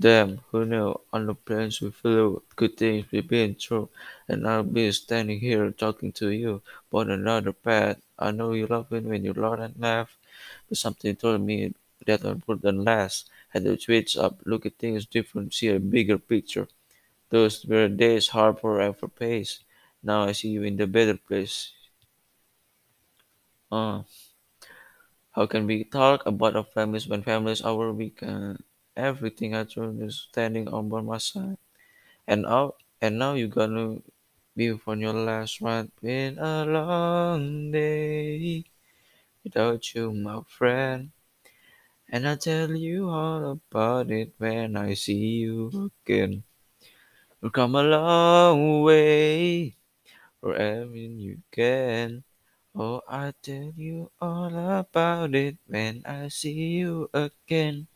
Damn, who knew on the planes we flew, good things we've been through, and I'll be standing here talking to you about another path. I know you love it when you laugh and laugh, but something told me that I wouldn't last. Had to switch up, look at things different, see a bigger picture. Those were days hard for effort pace. Now I see you in the better place. Uh, how can we talk about our families when families are our weekend? Everything I told is standing on by my side. And now, and now you're gonna be on your last ride. Been a long day without you, my friend. And I'll tell you all about it when I see you again. We've come a long way wherever you can. Oh, I'll tell you all about it when I see you again.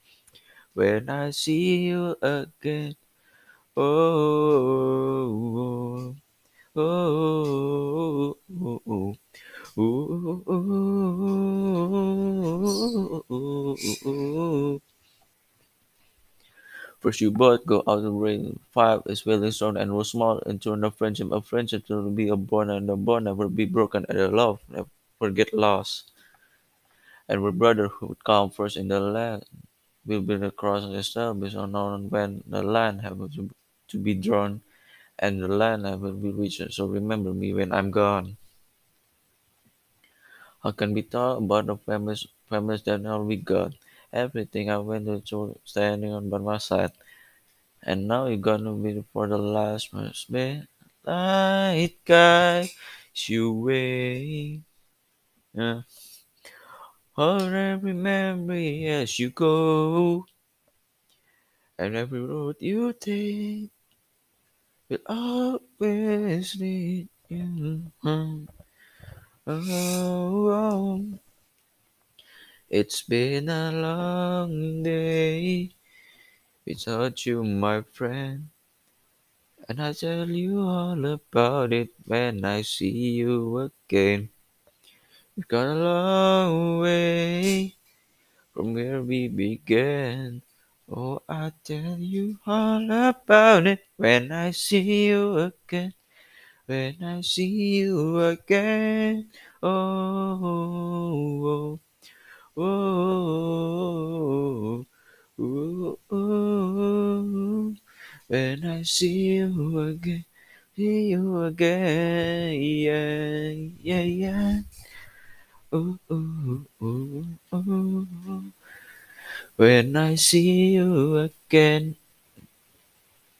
When I see you again. Oh, oh, oh, oh, oh. Ooh, ooh, ooh. First, you both go out and rain. Five is really strong and was small, turn a friendship. A friendship will be a bond, and a bond never be broken, and a love never get lost. And with brotherhood come first in the land, will be the cross established unknown when the land have to, to be drawn, and the land will be reached. So remember me when I'm gone. How can we talk about the families, families that now we got? Everything I went through standing on by my side. And now you're gonna be for the last much bit. Light guide you way. Yeah. Hold every memory as you go. And every road you take will always lead you home. Oh, oh. It's been a long day without you, my friend. And I'll tell you all about it when I see you again. We've got a long way from where we began. Oh, I'll tell you all about it when I see you again. When I see you again. Oh, oh, oh, oh, oh. When I see you again, see you again, yeah, yeah, yeah. Ooh, ooh, ooh, ooh. When I see you again,